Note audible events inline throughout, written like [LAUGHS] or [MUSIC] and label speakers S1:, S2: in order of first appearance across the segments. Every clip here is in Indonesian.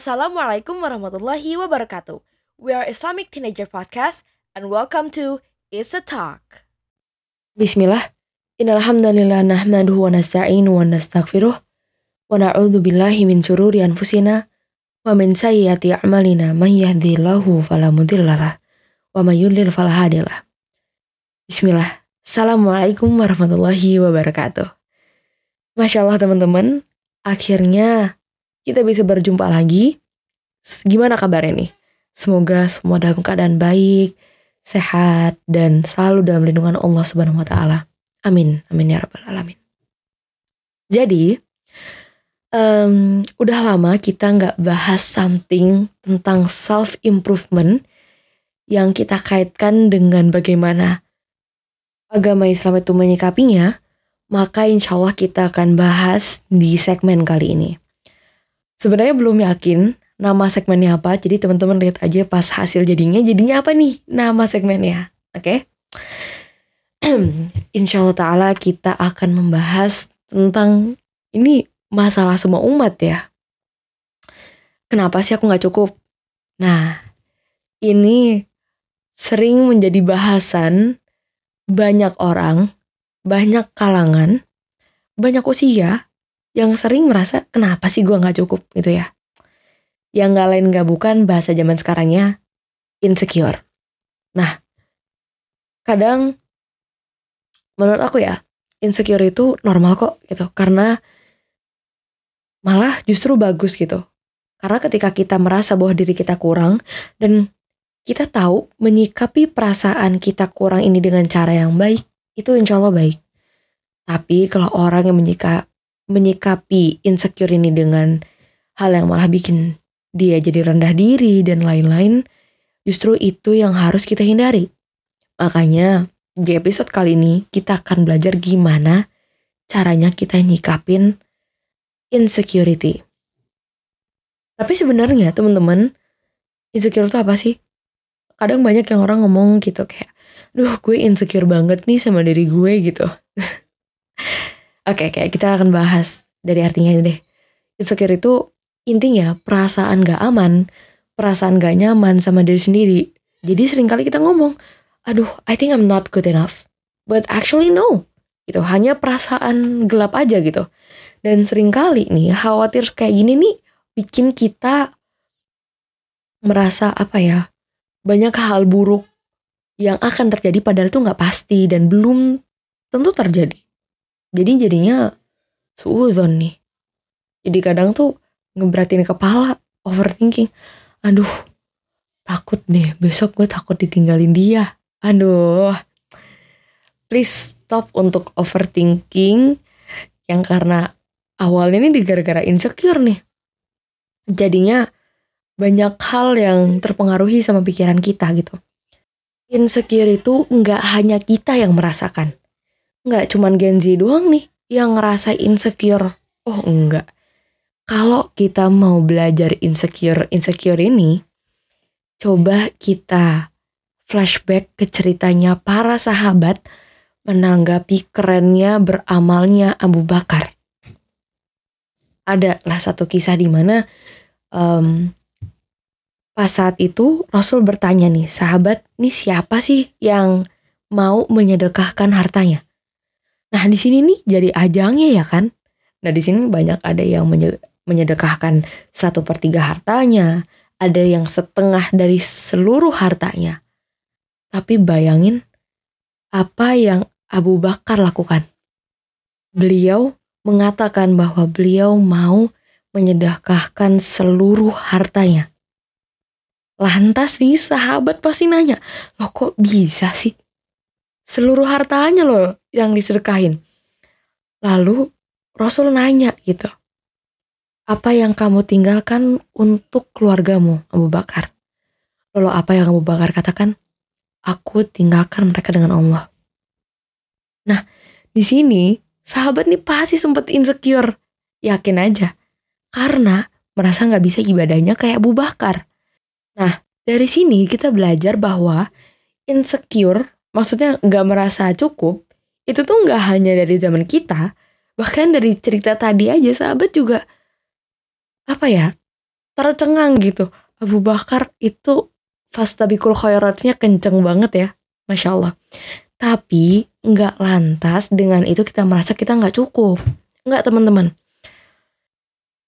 S1: Assalamualaikum warahmatullahi wabarakatuh. We are Islamic Teenager Podcast and welcome to Is a Talk. Bismillah. Innalhamdulillah nahmaduhu wa nasta'inu wa nastaghfiruh wa na'udzu billahi min syururi anfusina wa min sayyiati a'malina man yahdihillahu fala mudhillalah wa may yudlil fala hadiyalah. Bismillah. Assalamualaikum warahmatullahi wabarakatuh. Masya Allah teman-teman, akhirnya kita bisa berjumpa lagi. Gimana kabarnya nih? Semoga semua dalam keadaan baik, sehat, dan selalu dalam lindungan Allah Subhanahu wa Ta'ala. Amin, amin ya Rabbal 'Alamin. Jadi, um, udah lama kita nggak bahas something tentang self improvement yang kita kaitkan dengan bagaimana agama Islam itu menyikapinya, maka insya Allah kita akan bahas di segmen kali ini. Sebenarnya belum yakin nama segmennya apa, jadi teman-teman lihat aja pas hasil jadinya, jadinya apa nih nama segmennya, oke? Okay? [CLEARS THROAT] insya Allah Ta'ala kita akan membahas tentang ini masalah semua umat ya. Kenapa sih aku nggak cukup? Nah, ini sering menjadi bahasan banyak orang, banyak kalangan, banyak usia yang sering merasa kenapa sih gue nggak cukup gitu ya. Yang gak lain gak bukan bahasa zaman sekarangnya insecure. Nah, kadang menurut aku ya insecure itu normal kok gitu karena malah justru bagus gitu. Karena ketika kita merasa bahwa diri kita kurang dan kita tahu menyikapi perasaan kita kurang ini dengan cara yang baik, itu insya Allah baik. Tapi kalau orang yang menyika, menyikapi insecure ini dengan hal yang malah bikin dia jadi rendah diri dan lain-lain, justru itu yang harus kita hindari. Makanya di episode kali ini kita akan belajar gimana caranya kita nyikapin insecurity. Tapi sebenarnya teman-teman, insecure itu apa sih? Kadang banyak yang orang ngomong gitu kayak, duh gue insecure banget nih sama diri gue gitu. [LAUGHS] Oke, okay, kayak kita akan bahas dari artinya deh. Insecure itu intinya perasaan gak aman, perasaan gak nyaman sama diri sendiri. Jadi sering kali kita ngomong, aduh I think I'm not good enough. But actually no. Gitu, hanya perasaan gelap aja gitu. Dan sering kali nih khawatir kayak gini nih bikin kita merasa apa ya banyak hal buruk yang akan terjadi padahal itu nggak pasti dan belum tentu terjadi. Jadi jadinya suuzon nih. Jadi kadang tuh ngeberatin kepala, overthinking. Aduh, takut deh, besok gue takut ditinggalin dia. Aduh, please stop untuk overthinking yang karena awalnya ini digara-gara insecure nih. Jadinya banyak hal yang terpengaruhi sama pikiran kita gitu. Insecure itu nggak hanya kita yang merasakan nggak cuman Gen Z doang nih yang ngerasa insecure. Oh enggak. Kalau kita mau belajar insecure-insecure ini, coba kita flashback ke ceritanya para sahabat menanggapi kerennya beramalnya Abu Bakar. Ada lah satu kisah di mana um, pas saat itu Rasul bertanya nih, sahabat, nih siapa sih yang mau menyedekahkan hartanya? Nah di sini nih jadi ajangnya ya kan. Nah di sini banyak ada yang menyedekahkan satu per tiga hartanya, ada yang setengah dari seluruh hartanya. Tapi bayangin apa yang Abu Bakar lakukan. Beliau mengatakan bahwa beliau mau menyedekahkan seluruh hartanya. Lantas nih sahabat pasti nanya, loh kok bisa sih? Seluruh hartanya loh yang disedekahin. Lalu Rasul nanya gitu. Apa yang kamu tinggalkan untuk keluargamu, Abu Bakar? Lalu apa yang Abu Bakar katakan? Aku tinggalkan mereka dengan Allah. Nah, di sini sahabat nih pasti sempet insecure. Yakin aja. Karena merasa nggak bisa ibadahnya kayak Abu Bakar. Nah, dari sini kita belajar bahwa insecure, maksudnya nggak merasa cukup, itu tuh nggak hanya dari zaman kita, bahkan dari cerita tadi aja sahabat juga apa ya tercengang gitu. Abu Bakar itu fastabikul khairatnya kenceng banget ya. Masya Allah. Tapi nggak lantas dengan itu kita merasa kita nggak cukup. Nggak teman-teman.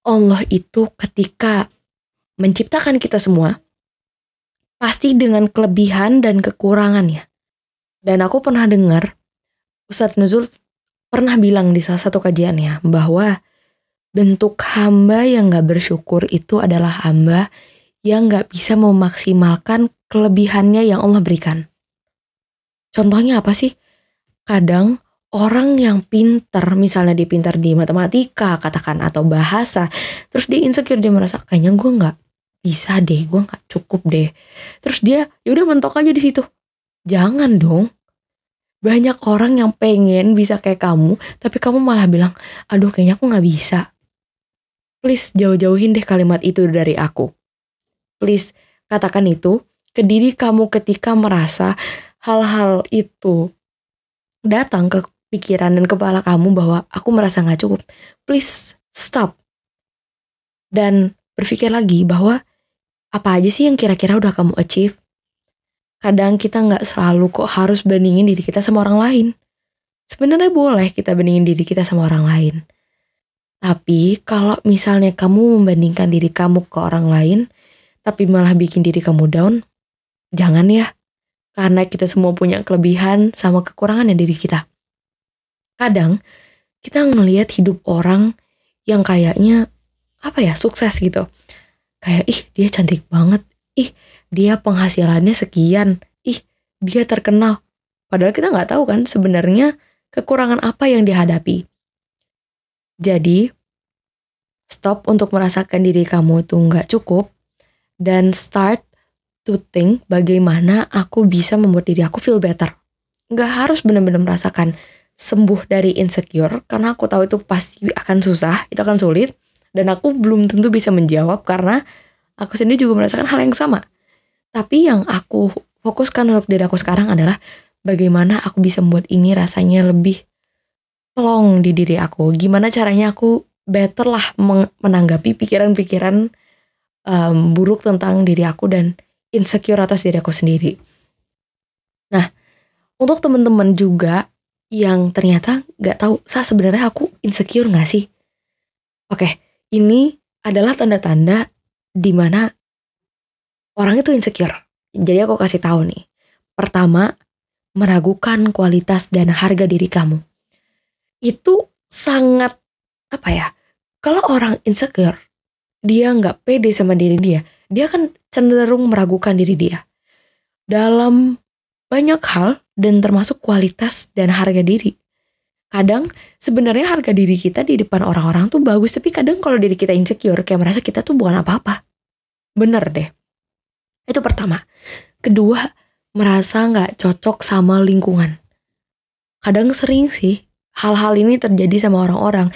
S1: Allah itu ketika menciptakan kita semua, pasti dengan kelebihan dan kekurangannya. Dan aku pernah dengar, Ustadz Nuzul pernah bilang di salah satu kajiannya bahwa bentuk hamba yang gak bersyukur itu adalah hamba yang gak bisa memaksimalkan kelebihannya yang Allah berikan. Contohnya apa sih? Kadang orang yang pinter, misalnya dia pinter di matematika, katakan, atau bahasa, terus dia insecure, dia merasa, kayaknya gue gak bisa deh, gue gak cukup deh. Terus dia, yaudah mentok aja di situ. Jangan dong. Banyak orang yang pengen bisa kayak kamu, tapi kamu malah bilang, aduh kayaknya aku gak bisa. Please jauh-jauhin deh kalimat itu dari aku. Please katakan itu ke diri kamu ketika merasa hal-hal itu datang ke pikiran dan kepala kamu bahwa aku merasa nggak cukup, please stop. Dan berpikir lagi bahwa apa aja sih yang kira-kira udah kamu achieve. Kadang kita nggak selalu kok harus bandingin diri kita sama orang lain. Sebenarnya boleh kita bandingin diri kita sama orang lain. Tapi kalau misalnya kamu membandingkan diri kamu ke orang lain, tapi malah bikin diri kamu down, jangan ya. Karena kita semua punya kelebihan sama kekurangan yang diri kita kadang kita ngelihat hidup orang yang kayaknya apa ya sukses gitu kayak ih dia cantik banget ih dia penghasilannya sekian. Ih dia terkenal. Padahal kita nggak tahu kan sebenarnya kekurangan apa yang dihadapi. Jadi stop untuk merasakan diri kamu itu nggak cukup. Dan start to think bagaimana aku bisa membuat diri aku feel better. Nggak harus benar-benar merasakan sembuh dari insecure karena aku tahu itu pasti akan susah, itu akan sulit. Dan aku belum tentu bisa menjawab karena aku sendiri juga merasakan hal yang sama. Tapi yang aku fokuskan untuk diri aku sekarang adalah bagaimana aku bisa membuat ini rasanya lebih plong di diri aku. Gimana caranya aku better lah menanggapi pikiran-pikiran um, buruk tentang diri aku dan insecure atas diri aku sendiri. Nah, untuk teman-teman juga yang ternyata gak tahu saya sebenarnya aku insecure gak sih? Oke, ini adalah tanda-tanda di mana orang itu insecure. Jadi aku kasih tahu nih. Pertama, meragukan kualitas dan harga diri kamu. Itu sangat apa ya? Kalau orang insecure, dia nggak pede sama diri dia, dia kan cenderung meragukan diri dia. Dalam banyak hal dan termasuk kualitas dan harga diri. Kadang sebenarnya harga diri kita di depan orang-orang tuh bagus, tapi kadang kalau diri kita insecure kayak merasa kita tuh bukan apa-apa. Bener deh. Itu pertama. Kedua, merasa nggak cocok sama lingkungan. Kadang sering sih hal-hal ini terjadi sama orang-orang,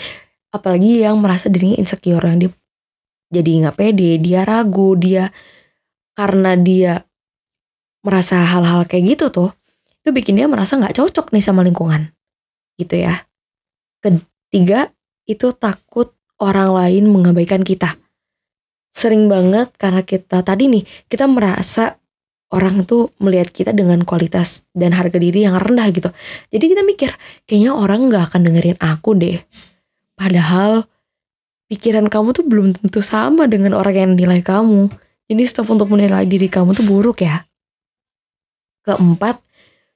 S1: apalagi yang merasa dirinya insecure yang dia jadi nggak pede, dia ragu, dia karena dia merasa hal-hal kayak gitu tuh, itu bikin dia merasa nggak cocok nih sama lingkungan gitu ya ketiga itu takut orang lain mengabaikan kita sering banget karena kita tadi nih kita merasa orang itu melihat kita dengan kualitas dan harga diri yang rendah gitu. Jadi kita mikir kayaknya orang nggak akan dengerin aku deh. Padahal pikiran kamu tuh belum tentu sama dengan orang yang nilai kamu. Jadi stop untuk menilai diri kamu tuh buruk ya. Keempat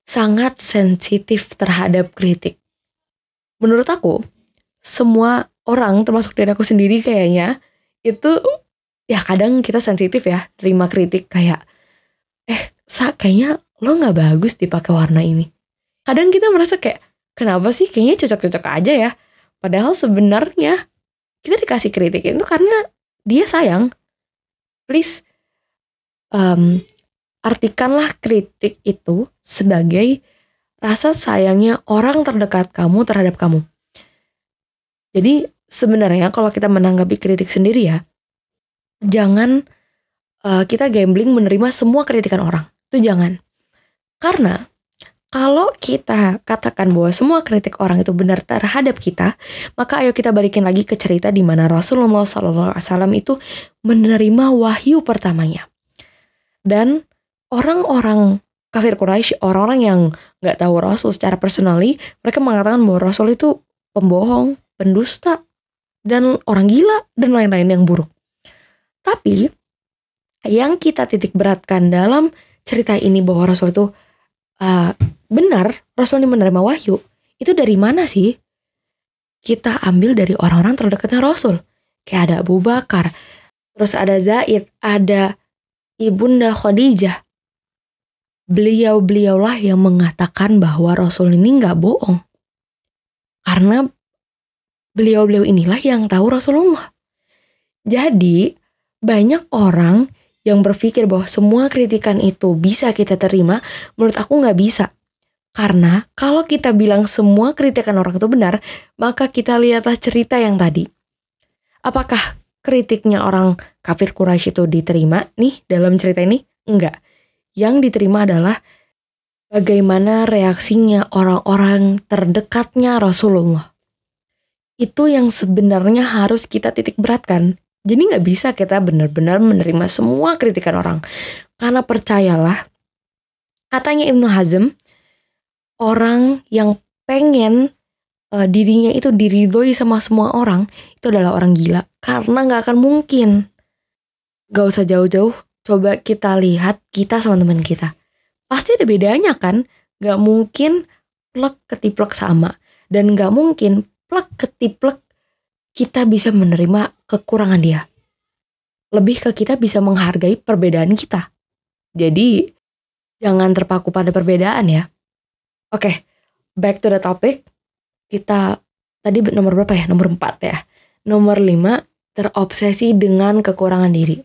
S1: sangat sensitif terhadap kritik. Menurut aku, semua orang termasuk diri aku sendiri kayaknya itu ya kadang kita sensitif ya terima kritik kayak eh sa kayaknya lo nggak bagus dipakai warna ini. Kadang kita merasa kayak kenapa sih kayaknya cocok-cocok aja ya. Padahal sebenarnya kita dikasih kritik itu karena dia sayang. Please um, artikanlah kritik itu sebagai rasa sayangnya orang terdekat kamu terhadap kamu. Jadi sebenarnya kalau kita menanggapi kritik sendiri ya, jangan uh, kita gambling menerima semua kritikan orang. Itu jangan. Karena Kalau kita katakan bahwa semua kritik orang itu benar terhadap kita, maka ayo kita balikin lagi ke cerita di mana Rasulullah SAW itu menerima wahyu pertamanya. Dan orang-orang kafir Quraisy, orang-orang yang nggak tahu Rasul secara personally, mereka mengatakan bahwa Rasul itu pembohong, pendusta, dan orang gila dan lain-lain yang buruk. Tapi yang kita titik beratkan dalam cerita ini bahwa Rasul itu uh, benar Rasul ini menerima wahyu itu dari mana sih? Kita ambil dari orang-orang terdekatnya Rasul. Kayak ada Abu Bakar, terus ada Zaid, ada Ibunda Khadijah. Beliau-beliaulah yang mengatakan bahwa Rasul ini nggak bohong. Karena beliau-beliau inilah yang tahu Rasulullah. Jadi, banyak orang yang berpikir bahwa semua kritikan itu bisa kita terima, menurut aku nggak bisa. Karena kalau kita bilang semua kritikan orang itu benar, maka kita lihatlah cerita yang tadi. Apakah kritiknya orang kafir Quraisy itu diterima nih dalam cerita ini? Enggak. Yang diterima adalah bagaimana reaksinya orang-orang terdekatnya Rasulullah. Itu yang sebenarnya harus kita titik beratkan. Jadi nggak bisa kita benar-benar menerima semua kritikan orang. Karena percayalah, katanya Ibnu Hazm, orang yang pengen uh, dirinya itu diridhoi sama semua orang, itu adalah orang gila. Karena nggak akan mungkin. Gak usah jauh-jauh, coba kita lihat kita sama teman kita. Pasti ada bedanya kan? Gak mungkin plek ketiplek sama. Dan gak mungkin plek ketiplek kita bisa menerima kekurangan dia. Lebih ke kita bisa menghargai perbedaan kita. Jadi, jangan terpaku pada perbedaan ya. Oke, okay, back to the topic. Kita tadi nomor berapa ya? Nomor 4 ya. Nomor 5, terobsesi dengan kekurangan diri.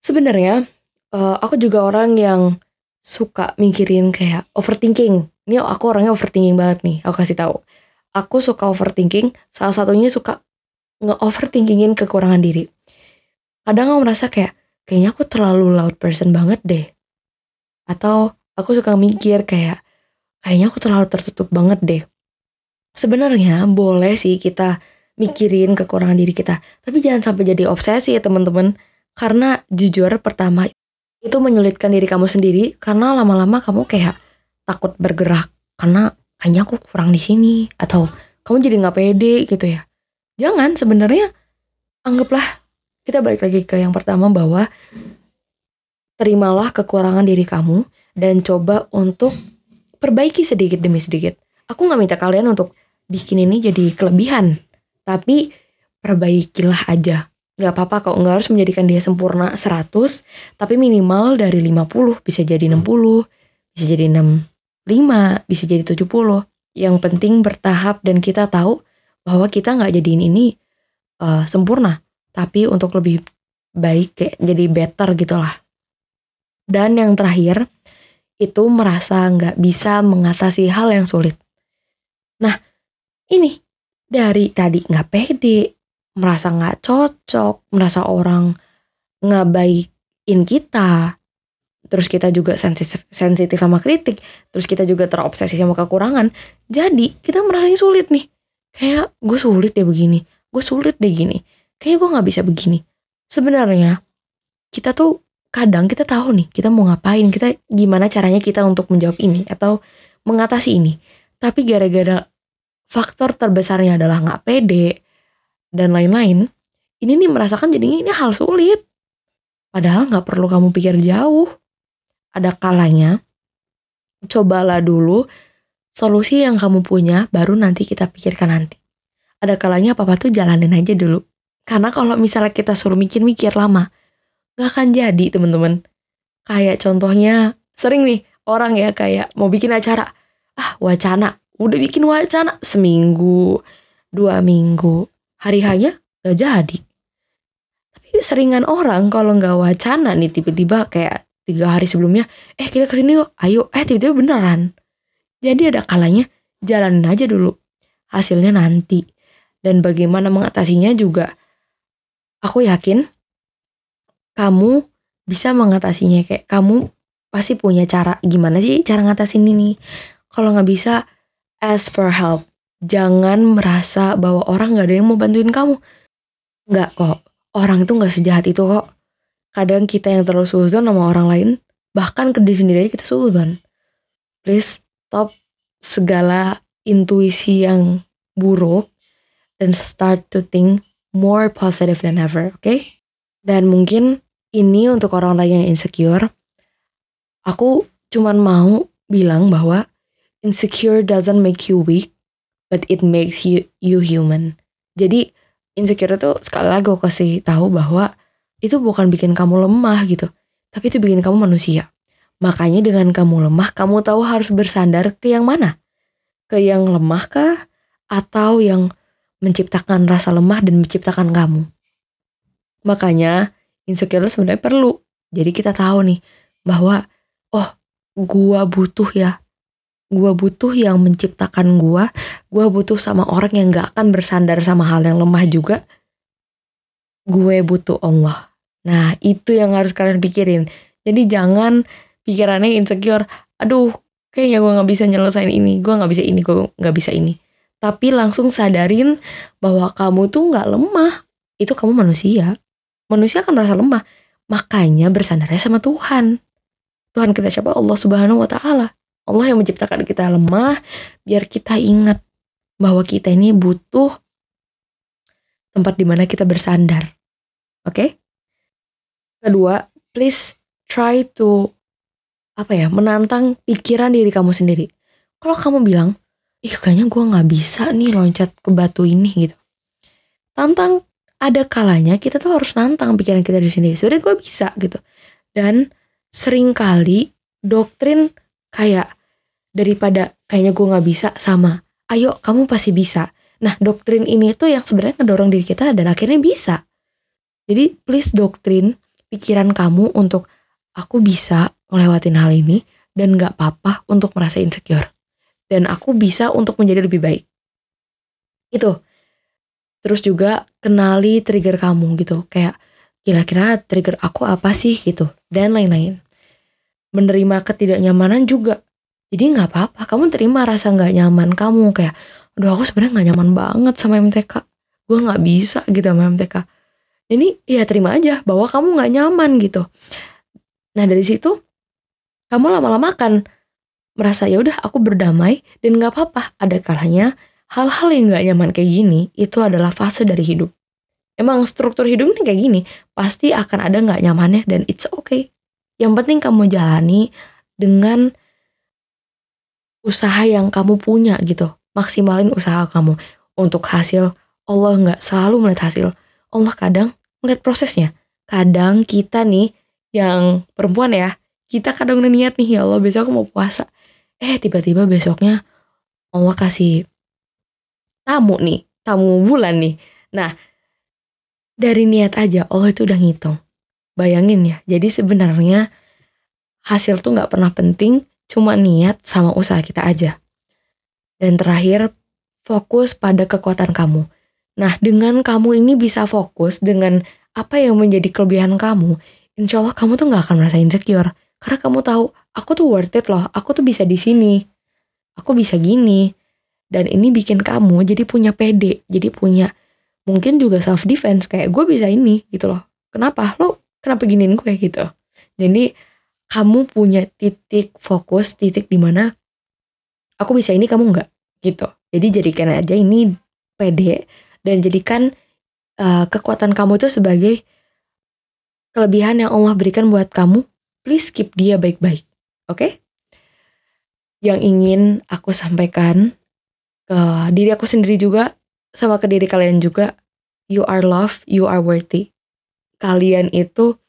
S1: Sebenarnya, uh, aku juga orang yang suka mikirin kayak overthinking. Ini aku orangnya overthinking banget nih, aku kasih tahu aku suka overthinking salah satunya suka nge-overthinkingin kekurangan diri. Kadang aku merasa kayak kayaknya aku terlalu loud person banget deh. Atau aku suka mikir kayak kayaknya aku terlalu tertutup banget deh. Sebenarnya boleh sih kita mikirin kekurangan diri kita tapi jangan sampai jadi obsesi ya teman-teman. Karena jujur pertama itu menyulitkan diri kamu sendiri karena lama-lama kamu kayak takut bergerak karena kayaknya aku kurang di sini atau kamu jadi nggak pede gitu ya jangan sebenarnya anggaplah kita balik lagi ke yang pertama bahwa terimalah kekurangan diri kamu dan coba untuk perbaiki sedikit demi sedikit aku nggak minta kalian untuk bikin ini jadi kelebihan tapi perbaikilah aja nggak apa-apa kok nggak harus menjadikan dia sempurna 100 tapi minimal dari 50 bisa jadi 60 bisa jadi 6 5, bisa jadi 70. Yang penting bertahap dan kita tahu bahwa kita nggak jadiin ini uh, sempurna, tapi untuk lebih baik kayak jadi better gitu lah. Dan yang terakhir itu merasa nggak bisa mengatasi hal yang sulit. Nah, ini dari tadi nggak pede, merasa nggak cocok, merasa orang nggak baikin kita, terus kita juga sensitif sensitif sama kritik terus kita juga terobsesi sama kekurangan jadi kita merasanya sulit nih kayak gue sulit deh begini. Gue sulit deh gini. Kayak gue nggak bisa begini. Sebenarnya kita tuh kadang kita tahu nih kita mau ngapain kita gimana caranya kita untuk menjawab ini atau mengatasi ini. Tapi gara-gara faktor terbesarnya adalah nggak pede dan lain-lain ini nih merasakan jadi ini hal sulit. Padahal nggak perlu kamu pikir jauh. Ada kalanya cobalah dulu solusi yang kamu punya baru nanti kita pikirkan nanti. Ada kalanya apa-apa tuh jalanin aja dulu. Karena kalau misalnya kita suruh mikir-mikir lama, gak akan jadi temen-temen. Kayak contohnya sering nih orang ya kayak mau bikin acara. Ah wacana, udah bikin wacana seminggu, dua minggu. Hari hanya gak jadi. Tapi seringan orang kalau nggak wacana nih tiba-tiba kayak tiga hari sebelumnya eh kita ke sini yuk ayo eh tiba-tiba beneran jadi ada kalanya jalanin aja dulu hasilnya nanti dan bagaimana mengatasinya juga aku yakin kamu bisa mengatasinya kayak kamu pasti punya cara gimana sih cara ngatasin ini. Kalau nggak bisa, ask for help. Jangan merasa bahwa orang nggak ada yang mau bantuin kamu. Nggak kok. Orang itu nggak sejahat itu kok. Kadang kita yang terlalu suzon sama orang lain, bahkan ke diri sendiri aja kita suzon. Please stop segala intuisi yang buruk dan start to think more positive than ever, oke? Okay? Dan mungkin ini untuk orang-orang yang insecure, aku cuman mau bilang bahwa insecure doesn't make you weak, but it makes you you human. Jadi insecure itu sekali lagi aku kasih tahu bahwa itu bukan bikin kamu lemah gitu, tapi itu bikin kamu manusia. Makanya dengan kamu lemah, kamu tahu harus bersandar ke yang mana? Ke yang lemah kah? Atau yang menciptakan rasa lemah dan menciptakan kamu? Makanya insecure sebenarnya perlu. Jadi kita tahu nih bahwa oh gua butuh ya gua butuh yang menciptakan gua gua butuh sama orang yang gak akan bersandar sama hal yang lemah juga gue butuh Allah Nah, itu yang harus kalian pikirin. Jadi jangan pikirannya insecure. Aduh, kayaknya gue gak bisa nyelesain ini. Gue gak bisa ini, gue gak bisa ini. Tapi langsung sadarin bahwa kamu tuh gak lemah. Itu kamu manusia. Manusia akan merasa lemah. Makanya bersandarnya sama Tuhan. Tuhan kita siapa? Allah subhanahu wa ta'ala. Allah yang menciptakan kita lemah. Biar kita ingat bahwa kita ini butuh tempat di mana kita bersandar. Oke? Okay? Kedua, please try to apa ya menantang pikiran diri kamu sendiri. Kalau kamu bilang, ih kayaknya gue nggak bisa nih loncat ke batu ini gitu. Tantang ada kalanya kita tuh harus nantang pikiran kita di sini. Sebenarnya gue bisa gitu. Dan sering kali doktrin kayak daripada kayaknya gue nggak bisa sama ayo kamu pasti bisa. Nah doktrin ini tuh yang sebenarnya ngedorong diri kita dan akhirnya bisa. Jadi please doktrin pikiran kamu untuk aku bisa ngelewatin hal ini dan gak apa-apa untuk merasa insecure. Dan aku bisa untuk menjadi lebih baik. Itu. Terus juga kenali trigger kamu gitu. Kayak kira-kira trigger aku apa sih gitu. Dan lain-lain. Menerima ketidaknyamanan juga. Jadi gak apa-apa. Kamu terima rasa gak nyaman kamu. Kayak, aduh aku sebenarnya gak nyaman banget sama MTK. Gue gak bisa gitu sama MTK ini ya terima aja bahwa kamu nggak nyaman gitu nah dari situ kamu lama-lama akan merasa ya udah aku berdamai dan nggak apa-apa. Ada kalanya hal-hal yang nggak nyaman kayak gini itu adalah fase dari hidup. Emang struktur hidup ini kayak gini pasti akan ada nggak nyamannya dan it's okay. Yang penting kamu jalani dengan usaha yang kamu punya gitu. Maksimalin usaha kamu. Untuk hasil Allah nggak selalu melihat hasil. Allah kadang melihat prosesnya. Kadang kita nih yang perempuan ya, kita kadang udah niat nih ya Allah besok aku mau puasa. Eh tiba-tiba besoknya Allah kasih tamu nih, tamu bulan nih. Nah dari niat aja Allah itu udah ngitung. Bayangin ya, jadi sebenarnya hasil tuh gak pernah penting, cuma niat sama usaha kita aja. Dan terakhir, fokus pada kekuatan kamu. Nah, dengan kamu ini bisa fokus dengan apa yang menjadi kelebihan kamu, insya Allah kamu tuh gak akan merasa insecure. Karena kamu tahu, aku tuh worth it loh, aku tuh bisa di sini. Aku bisa gini. Dan ini bikin kamu jadi punya pede, jadi punya mungkin juga self defense kayak gue bisa ini gitu loh. Kenapa? Lo kenapa giniin gue gitu. Jadi kamu punya titik fokus, titik di mana aku bisa ini kamu nggak gitu. Jadi jadikan aja ini pede dan jadikan uh, kekuatan kamu itu sebagai kelebihan yang Allah berikan buat kamu. Please keep dia baik-baik. Oke? Okay? Yang ingin aku sampaikan ke diri aku sendiri juga sama ke diri kalian juga, you are loved, you are worthy. Kalian itu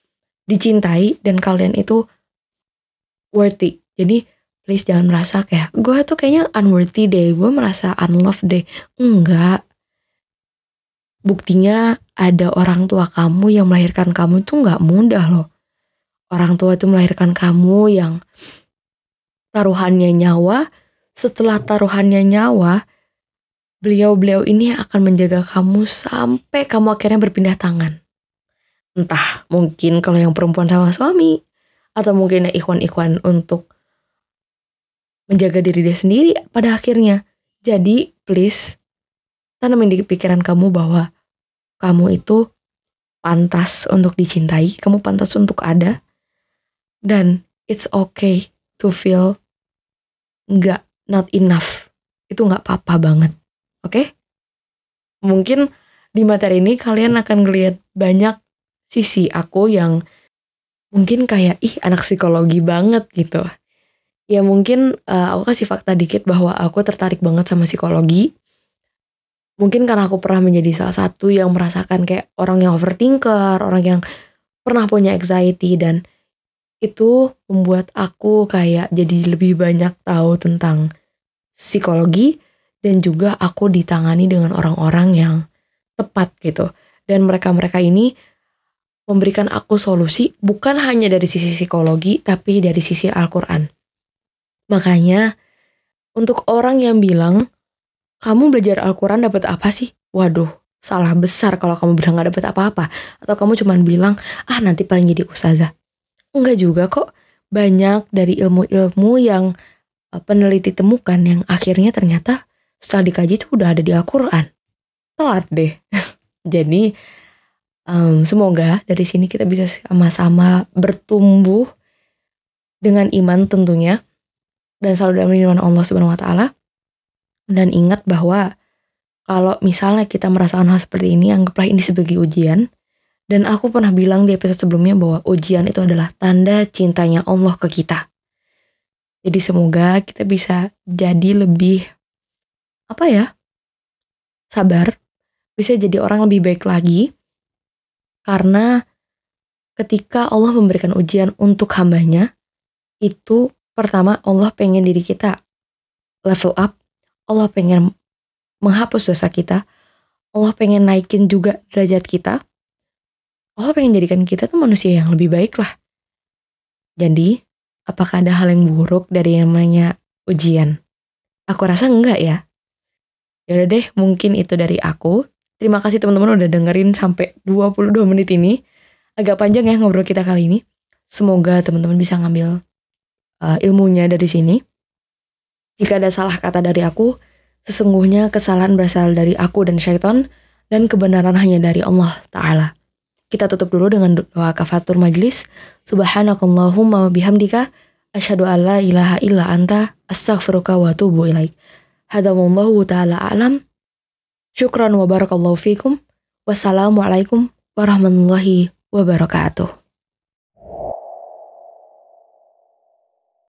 S1: dicintai dan kalian itu worthy. Jadi please jangan merasa kayak gue tuh kayaknya unworthy deh, gue merasa unloved deh. Enggak, Buktinya ada orang tua kamu yang melahirkan kamu itu nggak mudah loh. Orang tua itu melahirkan kamu yang taruhannya nyawa. Setelah taruhannya nyawa, beliau-beliau ini akan menjaga kamu sampai kamu akhirnya berpindah tangan. Entah mungkin kalau yang perempuan sama suami, atau mungkin ikhwan-ikhwan untuk menjaga diri dia sendiri pada akhirnya. Jadi please tanamin di pikiran kamu bahwa kamu itu pantas untuk dicintai, kamu pantas untuk ada, dan it's okay to feel nggak not enough. Itu nggak apa-apa banget, oke? Okay? Mungkin di materi ini kalian akan ngeliat banyak sisi aku yang mungkin kayak ih anak psikologi banget gitu. Ya mungkin uh, aku kasih fakta dikit bahwa aku tertarik banget sama psikologi mungkin karena aku pernah menjadi salah satu yang merasakan kayak orang yang overthinker, orang yang pernah punya anxiety dan itu membuat aku kayak jadi lebih banyak tahu tentang psikologi dan juga aku ditangani dengan orang-orang yang tepat gitu. Dan mereka-mereka ini memberikan aku solusi bukan hanya dari sisi psikologi tapi dari sisi Al-Qur'an. Makanya untuk orang yang bilang kamu belajar Al-Quran dapat apa sih? Waduh, salah besar kalau kamu bilang gak dapat apa-apa. Atau kamu cuma bilang, ah nanti paling jadi ustazah. Enggak juga kok. Banyak dari ilmu-ilmu yang uh, peneliti temukan yang akhirnya ternyata setelah dikaji itu udah ada di Al-Quran. Telat deh. [LAUGHS] jadi um, semoga dari sini kita bisa sama-sama bertumbuh dengan iman tentunya dan selalu dalam lindungan Allah Subhanahu wa taala dan ingat bahwa kalau misalnya kita merasakan hal seperti ini, anggaplah ini sebagai ujian. Dan aku pernah bilang di episode sebelumnya bahwa ujian itu adalah tanda cintanya Allah ke kita. Jadi semoga kita bisa jadi lebih apa ya? Sabar, bisa jadi orang lebih baik lagi. Karena ketika Allah memberikan ujian untuk hambanya, itu pertama Allah pengen diri kita level up Allah pengen menghapus dosa kita. Allah pengen naikin juga derajat kita. Allah pengen jadikan kita tuh manusia yang lebih baik lah. Jadi, apakah ada hal yang buruk dari yang namanya ujian? Aku rasa enggak ya. Yaudah deh, mungkin itu dari aku. Terima kasih teman-teman udah dengerin sampai 22 menit ini. Agak panjang ya ngobrol kita kali ini. Semoga teman-teman bisa ngambil uh, ilmunya dari sini. Jika ada salah kata dari aku, sesungguhnya kesalahan berasal dari aku dan syaitan, dan kebenaran hanya dari Allah Ta'ala. Kita tutup dulu dengan doa kafatur majlis. Subhanakallahumma bihamdika. Asyhadu an la ilaha illa anta. Astaghfiruka wa atubu ilaik. Hadamallahu ta'ala alam. Syukran wa barakallahu fikum. Wassalamualaikum warahmatullahi wabarakatuh.